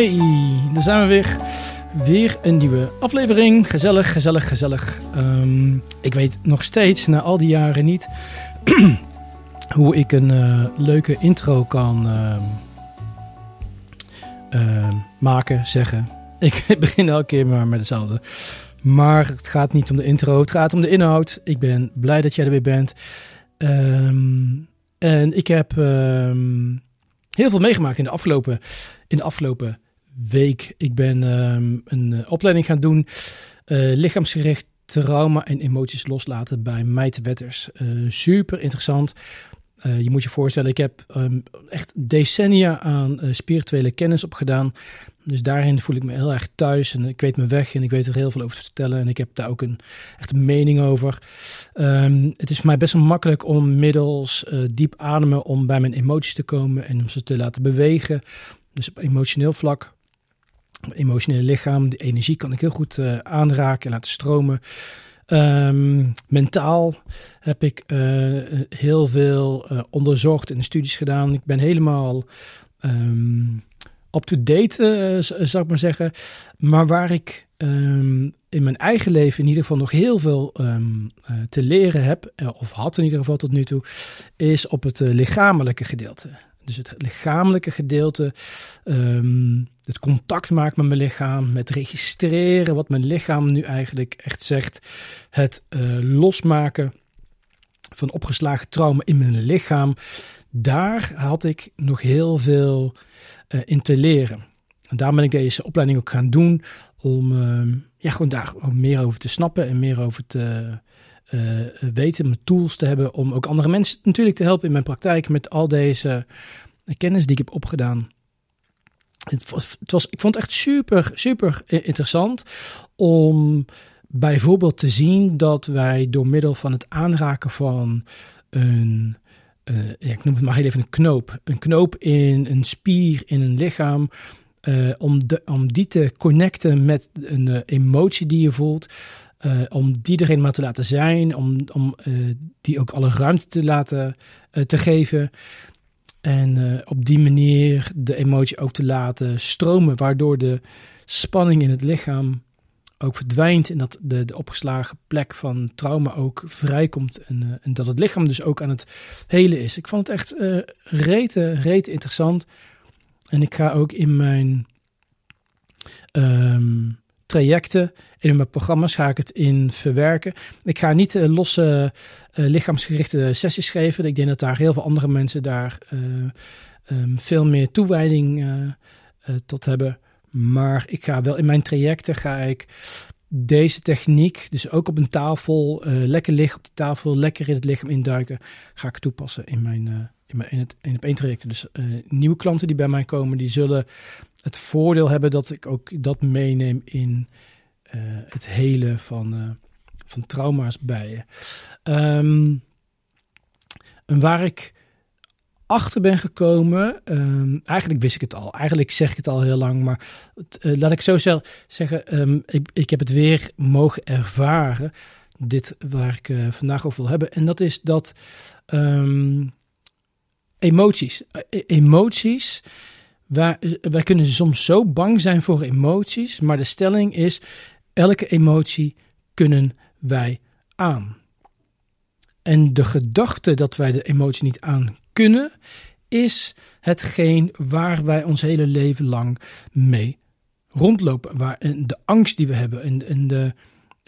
Hey, daar zijn we weer. Weer een nieuwe aflevering. Gezellig, gezellig, gezellig. Ehm, ik weet nog steeds na al die jaren niet hoe ik een eh, leuke intro kan ehm, ehm, maken, zeggen. Ik begin elke keer maar met hetzelfde. Maar het gaat niet om de intro, het gaat om de inhoud. Ik ben blij dat jij er weer bent. en ik heb heel veel meegemaakt in de afgelopen, in de afgelopen week. Ik ben ehm, een uh, opleiding gaan doen, uh, lichaamsgericht trauma en emoties loslaten bij Meite Wetters. Uh, super interessant. je moet je voorstellen, ik heb um, echt decennia aan spirituele kennis opgedaan. Dus daarin voel ik me heel erg thuis en ik weet mijn weg en ik weet er heel veel over te vertellen. En ik heb daar ook een echt een mening over. Um, het is voor mij best wel makkelijk om middels diep ademen om bij mijn emoties te komen en om ze te laten bewegen. Dus op emotioneel vlak emotionele lichaam, de energie kan ik heel goed uh, aanraken en laten stromen. Um, mentaal heb ik uh, heel veel uh, onderzocht en studies gedaan. Ik ben helemaal um, up-to-date, zou ik maar zeggen. Maar waar ik um, in mijn eigen leven in ieder geval nog heel veel te leren heb, of had in ieder geval tot nu toe, is op het lichamelijke gedeelte. Dus het lichamelijke gedeelte, um, het contact maken met mijn lichaam, met registreren wat mijn lichaam nu eigenlijk echt zegt, het uh, losmaken van opgeslagen trauma in mijn lichaam. Daar had ik nog heel veel uh, in te leren. En daar ben ik deze opleiding ook gaan doen om uh, ja, gewoon daar meer over te snappen en meer over te weten, mijn tools te hebben om ook andere mensen natuurlijk te helpen in mijn praktijk met al deze kennis die ik heb opgedaan. Het was, het was, ik vond het echt super, super interessant om bijvoorbeeld te zien dat wij door middel van het aanraken van een, ja, ik noem het maar heel even een knoop, een knoop in een spier in een lichaam, uh, om, de, om die te connecten met een emotie die je voelt, uh, om die erin maar te laten zijn, om, om uh, die ook alle ruimte te laten uh, te geven. En op die manier de emotie ook te laten stromen, waardoor de spanning in het lichaam ook verdwijnt en dat de, de opgeslagen plek van trauma ook vrijkomt en, en dat het lichaam dus ook aan het helen is. Ik vond het echt rete, rete interessant. En ik ga ook in mijn um, trajecten. In mijn programma's ga ik het in verwerken. Ik ga niet uh, losse uh, lichaamsgerichte sessies geven. Ik denk dat daar heel veel andere mensen daar uh, um, veel meer toewijding tot hebben. Maar ik ga wel in mijn trajecten ga ik deze techniek, dus ook op een tafel, lekker liggen op de tafel, lekker in het lichaam induiken, ga ik toepassen in mijn, in, mijn, in, het één traject. Dus nieuwe klanten die bij mij komen, die zullen het voordeel hebben dat ik ook dat meeneem in uh, het hele van, uh, van trauma's bij je. En waar ik achter ben gekomen, um, eigenlijk wist ik het al, eigenlijk zeg ik het al heel lang, maar uh, laat ik zo zeggen, um, ik, ik heb het weer mogen ervaren, dit waar ik vandaag over wil hebben, en dat is dat emoties, e-, emoties wij, wij kunnen soms zo bang zijn voor emoties, maar de stelling is: elke emotie kunnen wij aan. En de gedachte dat wij de emotie niet aan kunnen, is hetgeen waar wij ons hele leven lang mee rondlopen. Waar, de angst die we hebben en, en de,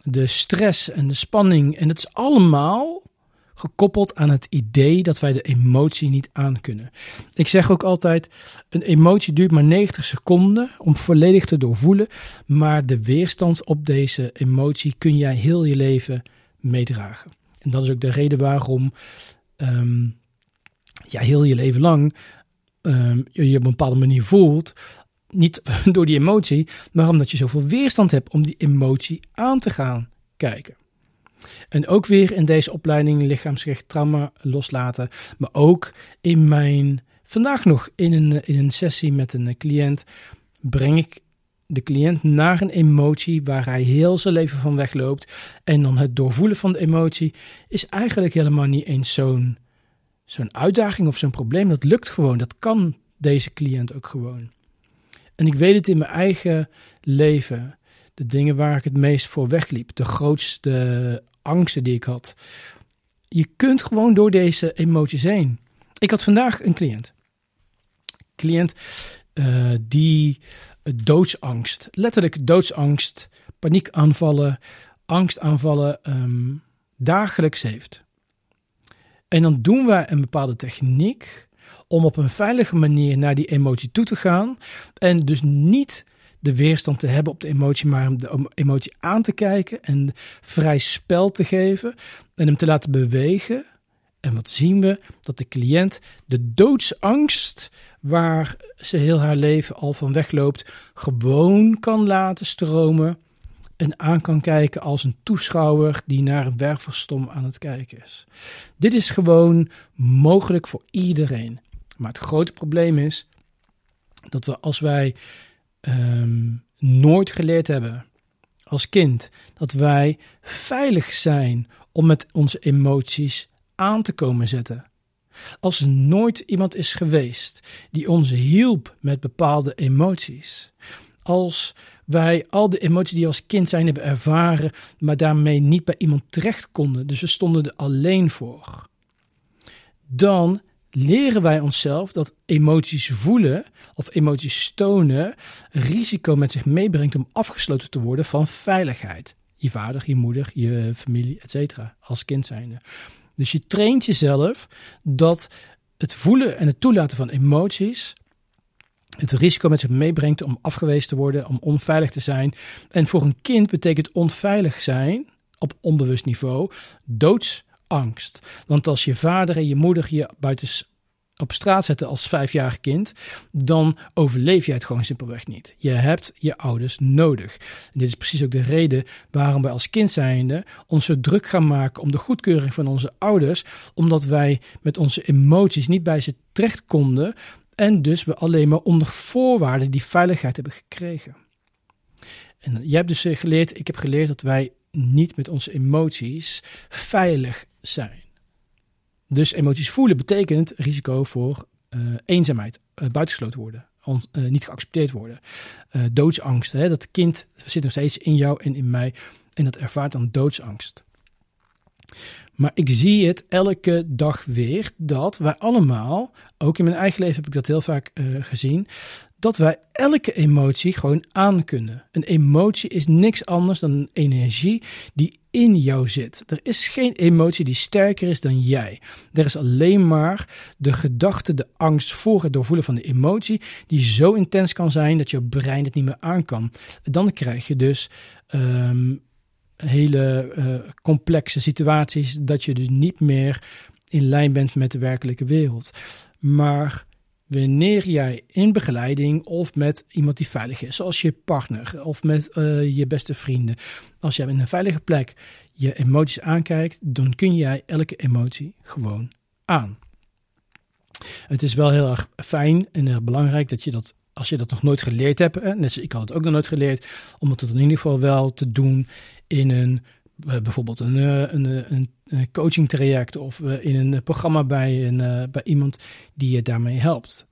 de stress en de spanning. En het is allemaal gekoppeld aan het idee dat wij de emotie niet aankunnen. Ik zeg ook altijd: een emotie duurt maar 90 seconden om volledig te doorvoelen, maar de weerstand op deze emotie kun jij heel je leven meedragen. En dat is ook de reden waarom um, ja, heel je leven lang um, je op een bepaalde manier voelt. Niet door die emotie, maar omdat je zoveel weerstand hebt om die emotie aan te gaan kijken. En ook weer in deze opleiding lichaamsgericht trauma loslaten. Maar ook in mijn, vandaag nog in een, in een sessie met een cliënt, breng ik de cliënt naar een emotie waar hij heel zijn leven van wegloopt. En dan het doorvoelen van de emotie is eigenlijk helemaal niet eens zo'n zo'n uitdaging of zo'n probleem. Dat lukt gewoon. Dat kan deze cliënt ook gewoon. En ik weet het in mijn eigen leven. De dingen waar ik het meest voor wegliep. De grootste angsten die ik had. Je kunt gewoon door deze emoties heen. Ik had vandaag een cliënt. Cliënt uh, die doodsangst, letterlijk doodsangst, paniekaanvallen, angstaanvallen um, dagelijks heeft. En dan doen wij een bepaalde techniek om op een veilige manier naar die emotie toe te gaan. En dus niet de weerstand te hebben op de emotie, maar hem de emotie aan te kijken en vrij spel te geven en hem te laten bewegen. En wat zien we? Dat de cliënt de doodsangst waar ze heel haar leven al van wegloopt, gewoon kan laten stromen en aan kan kijken als een toeschouwer die naar een werverstom aan het kijken is. Dit is gewoon mogelijk voor iedereen. Maar het grote probleem is dat we als wij ehm, nooit geleerd hebben als kind dat wij veilig zijn om met onze emoties aan te komen zetten. Als er nooit iemand is geweest die ons hielp met bepaalde emoties. Als wij al de emoties die als kind zijn hebben ervaren, maar daarmee niet bij iemand terecht konden. Dus we stonden er alleen voor. Dan leren wij onszelf dat emoties voelen of emoties tonen risico met zich meebrengt om afgesloten te worden van veiligheid. Je vader, je moeder, je familie, etc. als kind zijnde. Dus je traint jezelf dat het voelen en het toelaten van emoties het risico met zich meebrengt om afgewezen te worden, om onveilig te zijn. En voor een kind betekent onveilig zijn op onbewust niveau doodsangst. Want als je vader en je moeder je buiten op straat zetten als vijfjarig kind, dan overleef je het gewoon simpelweg niet. Je hebt je ouders nodig. En dit is precies ook de reden waarom wij als kind zijnde ons zo druk gaan maken om de goedkeuring van onze ouders, omdat wij met onze emoties niet bij ze terecht konden en dus we alleen maar onder voorwaarden die veiligheid hebben gekregen. En jij hebt dus geleerd, ik heb geleerd dat wij niet met onze emoties veilig zijn. Dus emoties voelen betekent risico voor uh, eenzaamheid, uh, buitengesloten worden, uh, niet geaccepteerd worden. doodsangst, hè, dat kind zit nog steeds in jou en in mij en dat ervaart dan doodsangst. Maar ik zie het elke dag weer dat wij allemaal, ook in mijn eigen leven heb ik dat heel vaak gezien, dat wij elke emotie gewoon aan kunnen. Een emotie is niks anders dan een energie die in jou zit. Er is geen emotie die sterker is dan jij. Er is alleen maar de gedachte, de angst voor het doorvoelen van de emotie, die zo intens kan zijn dat je brein het niet meer aan kan. Dan krijg je dus um, hele uh, complexe situaties dat je dus niet meer in lijn bent met de werkelijke wereld. Maar wanneer jij in begeleiding of met iemand die veilig is, zoals je partner of met uh, je beste vrienden, als jij in een veilige plek je emoties aankijkt, dan kun jij elke emotie gewoon aan. Het is wel heel erg fijn en erg belangrijk dat je dat, als je dat nog nooit geleerd hebt, net zoals ik had het ook nog nooit geleerd, om het in ieder geval wel te doen in een eh, bijvoorbeeld een, eh, een, een, een coaching traject of eh, in een programma bij, een, bij iemand die je daarmee helpt.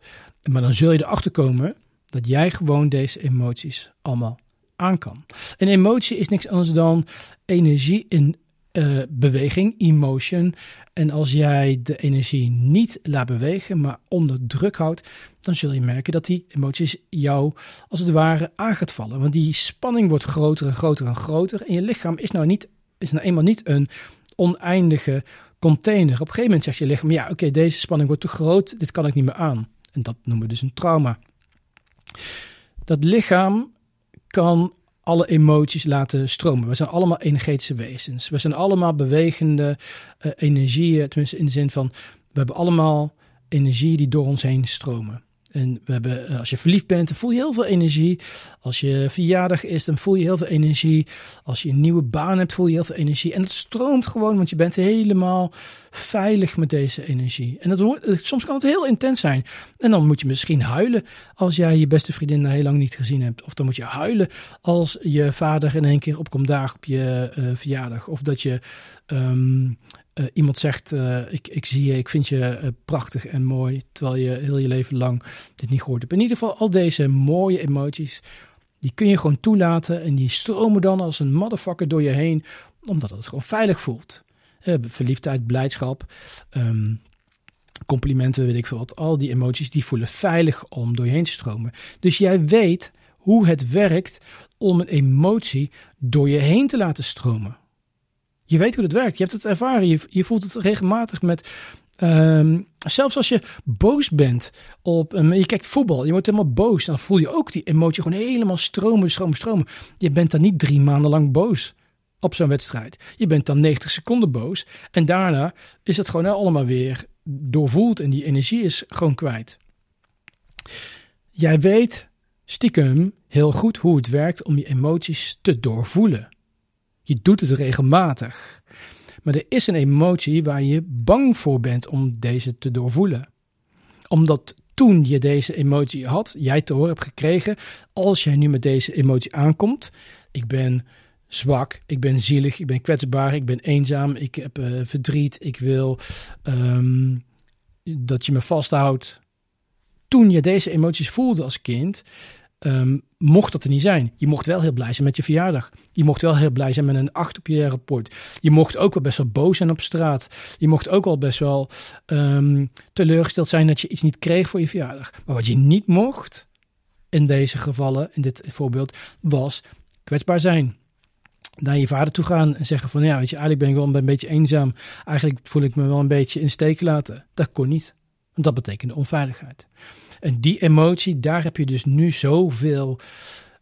Maar dan zul je erachter komen dat jij gewoon deze emoties allemaal aan kan. Een emotie is niks anders dan energie in beweging, emotion. En als jij de energie niet laat bewegen, maar onder druk houdt, dan zul je merken dat die emoties jou als het ware aan vallen. Want die spanning wordt groter en groter en groter. En je lichaam is nou, niet, is nou eenmaal niet een oneindige container. Op een gegeven moment zegt je lichaam: ja, oké, deze spanning wordt te groot, dit kan ik niet meer aan. En dat noemen we dus een trauma. Dat lichaam kan alle emoties laten stromen. We zijn allemaal energetische wezens. We zijn allemaal bewegende uh, energieën, tenminste in de zin van we hebben allemaal energie die door ons heen stromen. En we hebben, eh, als je verliefd bent, dan voel je heel veel energie. Als je verjaardag is, dan voel je heel veel energie. Als je een nieuwe baan hebt, voel je heel veel energie. En het stroomt gewoon, want je bent helemaal veilig met deze energie. En dat wordt, soms kan het heel intens zijn. En dan moet je misschien huilen als jij je beste vriendin heel lang niet gezien hebt. Of dan moet je huilen als je vader in één keer opkomt daar op je uh, verjaardag. Of dat je um, eh, iemand zegt, uh, ik, ik zie je, ik vind je uh, prachtig en mooi, terwijl je heel je leven lang dit niet gehoord hebt. In ieder geval, al deze mooie emoties, die kun je gewoon toelaten en die stromen dan als een motherfucker door je heen, omdat het gewoon veilig voelt. verliefdheid, blijdschap, um, complimenten, weet ik veel wat. Al die emoties, die voelen veilig om door je heen te stromen. Dus jij weet hoe het werkt om een emotie door je heen te laten stromen. Je weet hoe het werkt. Je hebt het ervaren. Je, voelt het regelmatig met. Um, zelfs als je boos bent op. Um, je kijkt voetbal, je wordt helemaal boos. Dan voel je ook die emotie gewoon helemaal stromen, stromen, stromen. Je bent dan niet drie maanden lang boos op zo'n wedstrijd. Je bent dan 90 seconden boos. En daarna is het gewoon allemaal weer doorvoeld. En die energie is gewoon kwijt. Jij weet stiekem heel goed hoe het werkt om je emoties te doorvoelen. Je doet het regelmatig. Maar er is een emotie waar je bang voor bent om deze te doorvoelen. Omdat toen je deze emotie had, jij te horen hebt gekregen, als jij nu met deze emotie aankomt, ik ben zwak, ik ben zielig, ik ben kwetsbaar, ik ben eenzaam, ik heb uh, verdriet, ik wil um, dat je me vasthoudt. Toen je deze emoties voelde als kind, um, mocht dat er niet zijn. Je mocht wel heel blij zijn met je verjaardag. Je mocht wel heel blij zijn met een 8 op je rapport. Je mocht ook wel best wel boos zijn op straat. Je mocht ook wel best wel um, teleurgesteld zijn dat je iets niet kreeg voor je verjaardag. Maar wat je niet mocht, in deze gevallen, in dit voorbeeld, was kwetsbaar zijn. Naar je vader toe gaan en zeggen van ja, weet je, eigenlijk ben ik wel een beetje eenzaam. Eigenlijk voel ik me wel een beetje in steek laten. Dat kon niet. Want dat betekende onveiligheid. En die emotie, daar heb je dus nu zoveel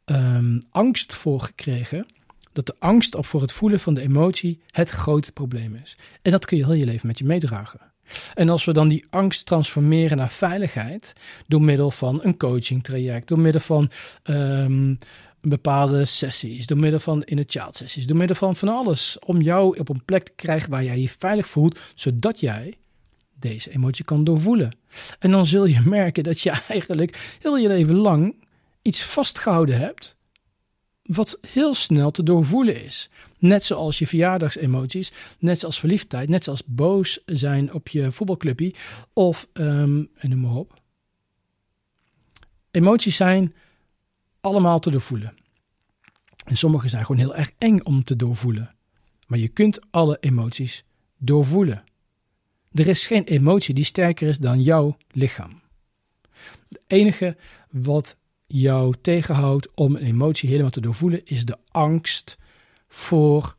um, angst voor gekregen. Dat de angst op voor het voelen van de emotie het grote probleem is. En dat kun je heel je leven met je meedragen. En als we dan die angst transformeren naar veiligheid, door middel van een coaching traject, door middel van um, bepaalde sessies, door middel van in het child sessies, door middel van van alles, om jou op een plek te krijgen waar jij je veilig voelt, zodat jij deze emotie kan doorvoelen. En dan zul je merken dat je eigenlijk heel je leven lang iets vastgehouden hebt. Wat heel snel te doorvoelen is. Net zoals je verjaardagsemoties, net zoals verliefdheid, net zoals boos zijn op je voetbalclubje of um, noem maar op. Emoties zijn allemaal te doorvoelen. En sommige zijn gewoon heel erg eng om te doorvoelen. Maar je kunt alle emoties doorvoelen. Er is geen emotie die sterker is dan jouw lichaam. Het enige wat jou tegenhoudt om een emotie helemaal te doorvoelen is de angst voor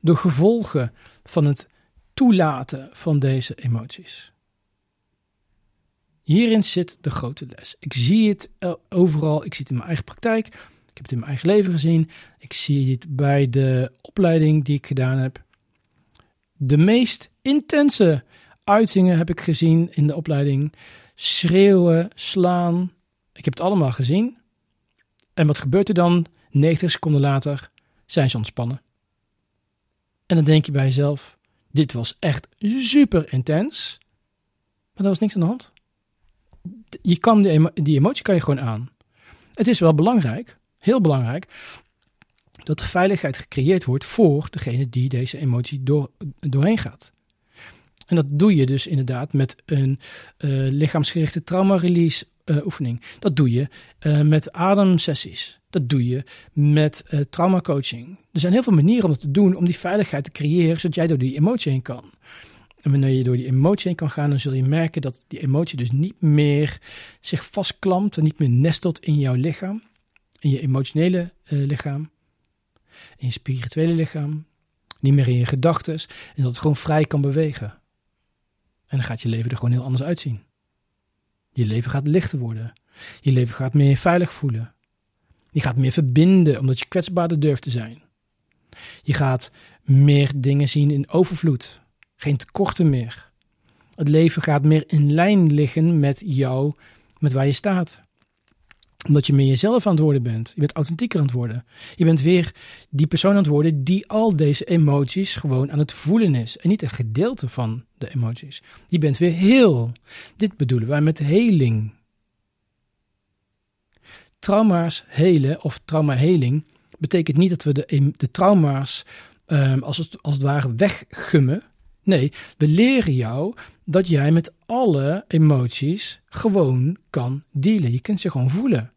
de gevolgen van het toelaten van deze emoties. Hierin zit de grote les. Ik zie het overal, ik zie het in mijn eigen praktijk, ik heb het in mijn eigen leven gezien, ik zie het bij de opleiding die ik gedaan heb. De meest intense uitingen heb ik gezien in de opleiding. Schreeuwen, slaan. Ik heb het allemaal gezien. En wat gebeurt er dan? 90 seconden later zijn ze ontspannen. En dan denk je bij jezelf: dit was echt super intens. Maar er was niks aan de hand. Je kan die, die emotie kan je gewoon aan. Het is wel belangrijk, heel belangrijk, dat de veiligheid gecreëerd wordt voor degene die deze emotie door, doorheen gaat. En dat doe je dus inderdaad met een uh, lichaamsgerichte trauma-release uh, oefening. Dat doe je uh, met ademsessies. Dat doe je met traumacoaching. Er zijn heel veel manieren om dat te doen, om die veiligheid te creëren, zodat jij door die emotie heen kan. En wanneer je door die emotie heen kan gaan, dan zul je merken dat die emotie dus niet meer zich vastklampt en niet meer nestelt in jouw lichaam, in je emotionele lichaam, in je spirituele lichaam, niet meer in je gedachten, en dat het gewoon vrij kan bewegen. En dan gaat je leven er gewoon heel anders uitzien. Je leven gaat lichter worden. Je leven gaat meer veilig voelen. Je gaat meer verbinden omdat je kwetsbaarder durft te zijn. Je gaat meer dingen zien in overvloed. Geen tekorten meer. Het leven gaat meer in lijn liggen met jou, met waar je staat omdat je meer jezelf aan het worden bent. Je bent authentieker aan het worden. Je bent weer die persoon aan het worden die al deze emoties gewoon aan het voelen is. En niet een gedeelte van de emoties. Je bent weer heel. Dit bedoelen wij met heling. Trauma's helen of traumaheling betekent niet dat we de, de trauma's um, als, het, als het ware weggummen. Nee, we leren jou dat jij met alle emoties gewoon kan dealen. Je kunt ze gewoon voelen.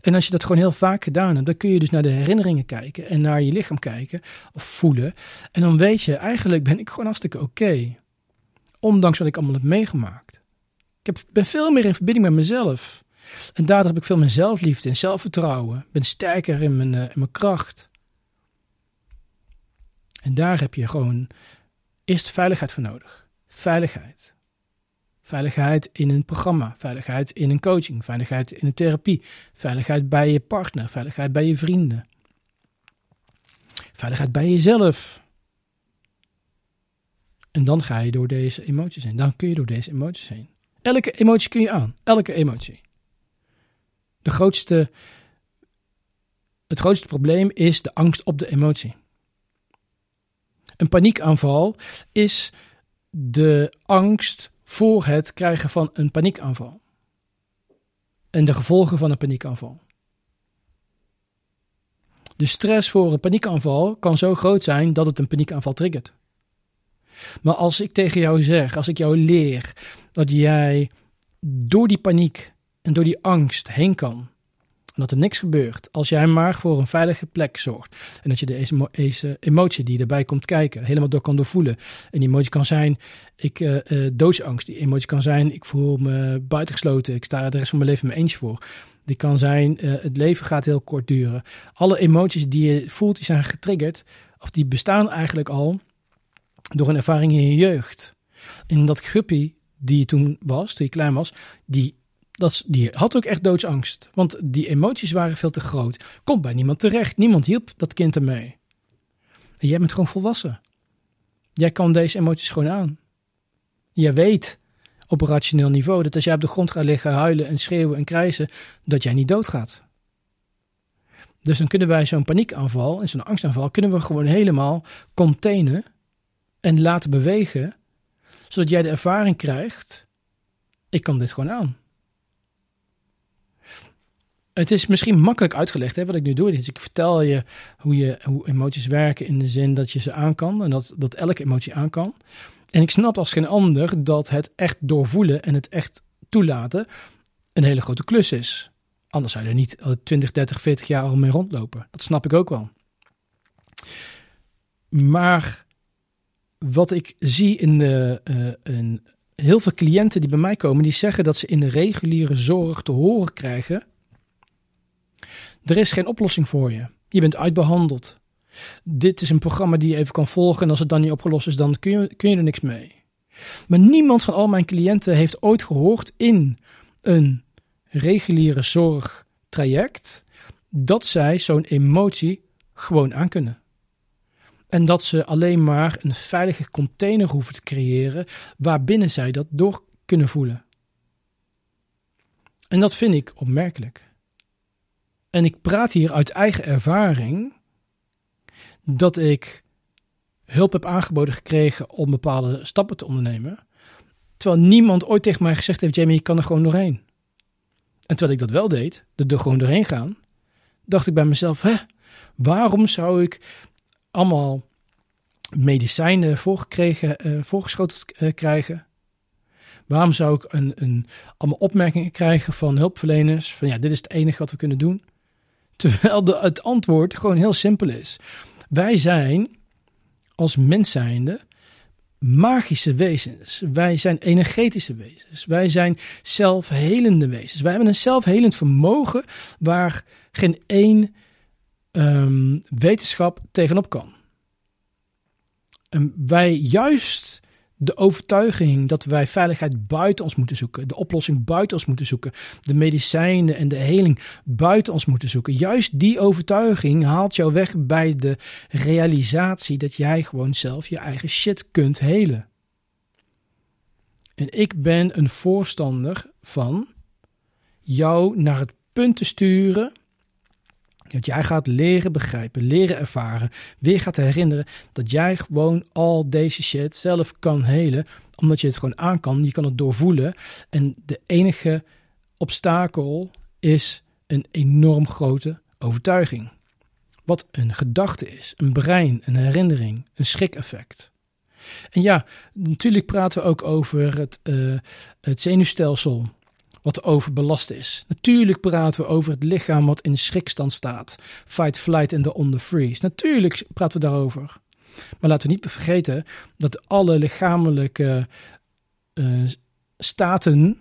En als je dat gewoon heel vaak gedaan hebt, dan kun je dus naar de herinneringen kijken en naar je lichaam kijken of voelen. En dan weet je, eigenlijk ben ik gewoon hartstikke oké. Ondanks wat ik allemaal heb meegemaakt. Ik heb, ben veel meer in verbinding met mezelf. En daardoor heb ik veel meer zelfliefde en zelfvertrouwen. Ik ben sterker in mijn, uh, in mijn kracht. En daar heb je gewoon eerst veiligheid voor nodig. Veiligheid. Veiligheid in een programma, veiligheid in een coaching, veiligheid in een therapie, veiligheid bij je partner, veiligheid bij je vrienden, veiligheid bij jezelf. En dan ga je door deze emoties heen. Dan kun je door deze emoties heen. Elke emotie kun je aan. Elke emotie. De grootste, het grootste probleem is de angst op de emotie. Een paniekaanval is de angst voor het krijgen van een paniekaanval. En de gevolgen van een paniekaanval. De stress voor een paniekaanval kan zo groot zijn dat het een paniekaanval triggert. Maar als ik tegen jou zeg, als ik jou leer dat jij door die paniek en door die angst heen kan, en dat er niks gebeurt als jij maar voor een veilige plek zorgt. En dat je deze, deze emotie die erbij komt kijken helemaal door kan doorvoelen. En die emotie kan zijn, ik uh, uh, doodsangst. Die emotie kan zijn, ik voel me buitengesloten. Ik sta de rest van mijn leven in mijn eentje voor. Die kan zijn, uh, het leven gaat heel kort duren. Alle emoties die je voelt, die zijn getriggerd. Of die bestaan eigenlijk al door een ervaring in je jeugd. En dat guppy die je toen was, toen je klein was, die dat, die had ook echt doodsangst. Want die emoties waren veel te groot. Komt bij niemand terecht. Niemand hielp dat kind ermee. Jij bent gewoon volwassen. Jij kan deze emoties gewoon aan. Jij weet op een rationeel niveau dat als jij op de grond gaat liggen, huilen en schreeuwen en krijsen, dat jij niet doodgaat. Dus dan kunnen wij zo'n paniekaanval en zo'n angstaanval kunnen we gewoon helemaal containen en laten bewegen, zodat jij de ervaring krijgt: ik kan dit gewoon aan. Het is misschien makkelijk uitgelegd hè, wat ik nu doe. Dus ik vertel je hoe, je hoe emoties werken in de zin dat je ze aan kan en dat, dat elke emotie aan kan. En ik snap als geen ander dat het echt doorvoelen en het echt toelaten een hele grote klus is. Anders zou je er niet 20, 30, 40 jaar al mee rondlopen. Dat snap ik ook wel. Maar wat ik zie in, de, uh, in heel veel cliënten die bij mij komen, die zeggen dat ze in de reguliere zorg te horen krijgen er is geen oplossing voor je. Je bent uitbehandeld. Dit is een programma die je even kan volgen. En als het dan niet opgelost is, dan kun je, kun je er niks mee. Maar niemand van al mijn cliënten heeft ooit gehoord in een reguliere zorgtraject dat zij zo'n emotie gewoon aan kunnen. En dat ze alleen maar een veilige container hoeven te creëren waarbinnen zij dat door kunnen voelen. En dat vind ik opmerkelijk. En ik praat hier uit eigen ervaring dat ik hulp heb aangeboden gekregen om bepaalde stappen te ondernemen. Terwijl niemand ooit tegen mij gezegd heeft: Jamie, je kan er gewoon doorheen. En terwijl ik dat wel deed, er gewoon doorheen gaan, dacht ik bij mezelf: hè, waarom zou ik allemaal medicijnen voorgekregen, voorgeschoteld uh, krijgen? Waarom zou ik een, een, allemaal opmerkingen krijgen van hulpverleners? Van ja, dit is het enige wat we kunnen doen. Terwijl de, het antwoord gewoon heel simpel is. Wij zijn als mens zijnde magische wezens. Wij zijn energetische wezens. Wij zijn zelfhelende wezens. Wij hebben een zelfhelend vermogen waar geen één um, wetenschap tegenop kan. En wij juist de overtuiging dat wij veiligheid buiten ons moeten zoeken, de oplossing buiten ons moeten zoeken, de medicijnen en de heling buiten ons moeten zoeken. Juist die overtuiging haalt jou weg bij de realisatie dat jij gewoon zelf je eigen shit kunt helen. En ik ben een voorstander van jou naar het punt te sturen dat jij gaat leren begrijpen, leren ervaren, weer gaat herinneren dat jij gewoon al deze shit zelf kan helen, omdat je het gewoon aan kan. Je kan het doorvoelen. En de enige obstakel is een enorm grote overtuiging. Wat een gedachte is, een brein, een herinnering, een schrik-effect. En ja, natuurlijk praten we ook over het, uh, het zenuwstelsel wat overbelast is. Natuurlijk praten we over het lichaam wat in schrikstand staat. Fight, flight en de on the freeze. Natuurlijk praten we daarover. Maar laten we niet vergeten dat alle lichamelijke uh, staten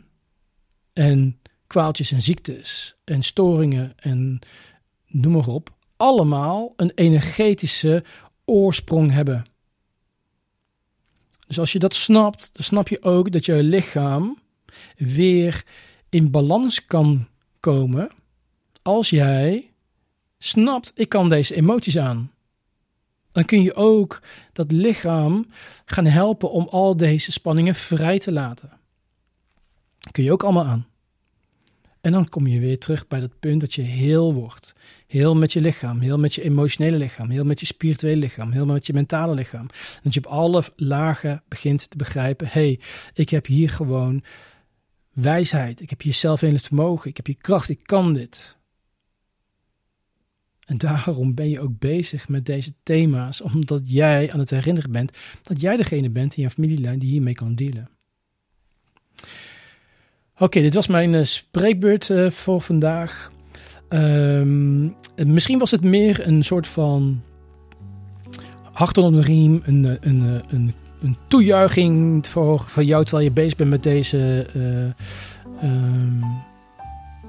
en kwaaltjes en ziektes en storingen en noem maar op, allemaal een energetische oorsprong hebben. Dus als je dat snapt, dan snap je ook dat je lichaam weer in balans kan komen als jij snapt, ik kan deze emoties aan. Dan kun je ook dat lichaam gaan helpen om al deze spanningen vrij te laten. kun je ook allemaal aan. En dan kom je weer terug bij dat punt dat je heel wordt. Heel met je lichaam, heel met je emotionele lichaam, heel met je spirituele lichaam, heel met je mentale lichaam. Dat je op alle lagen begint te begrijpen: hé, hey, ik heb hier gewoon wijsheid, ik heb hier zelfhelend vermogen, ik heb hier kracht, ik kan dit. En daarom ben je ook bezig met deze thema's, omdat jij aan het herinneren bent dat jij degene bent in je familielijn die hiermee kan dealen. Oké, dit was mijn uh, spreekbeurt uh, voor vandaag. Um, misschien was het meer een soort van hart de riem, een, een, een, een, een toejuiching voor, voor jou terwijl je bezig bent met deze uh, um,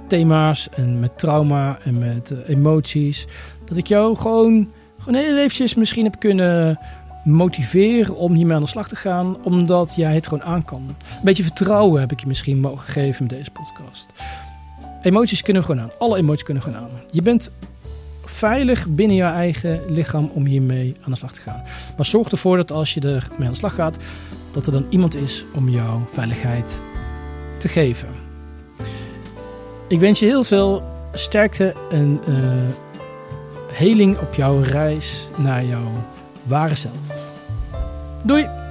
thema's en met trauma en met emoties. Dat ik jou gewoon, gewoon heel eventjes misschien heb kunnen motiveren om hiermee aan de slag te gaan, omdat jij het gewoon aan kan. Een beetje vertrouwen heb ik je misschien mogen geven met deze podcast. Emoties kunnen gewoon aan. Alle emoties kunnen gewoon aan. Je bent veilig binnen je eigen lichaam om hiermee aan de slag te gaan. Maar zorg ervoor dat als je ermee aan de slag gaat, dat er dan iemand is om jouw veiligheid te geven. Ik wens je heel veel sterkte en uh, heling op jouw reis naar jouw ware zelf. Doei!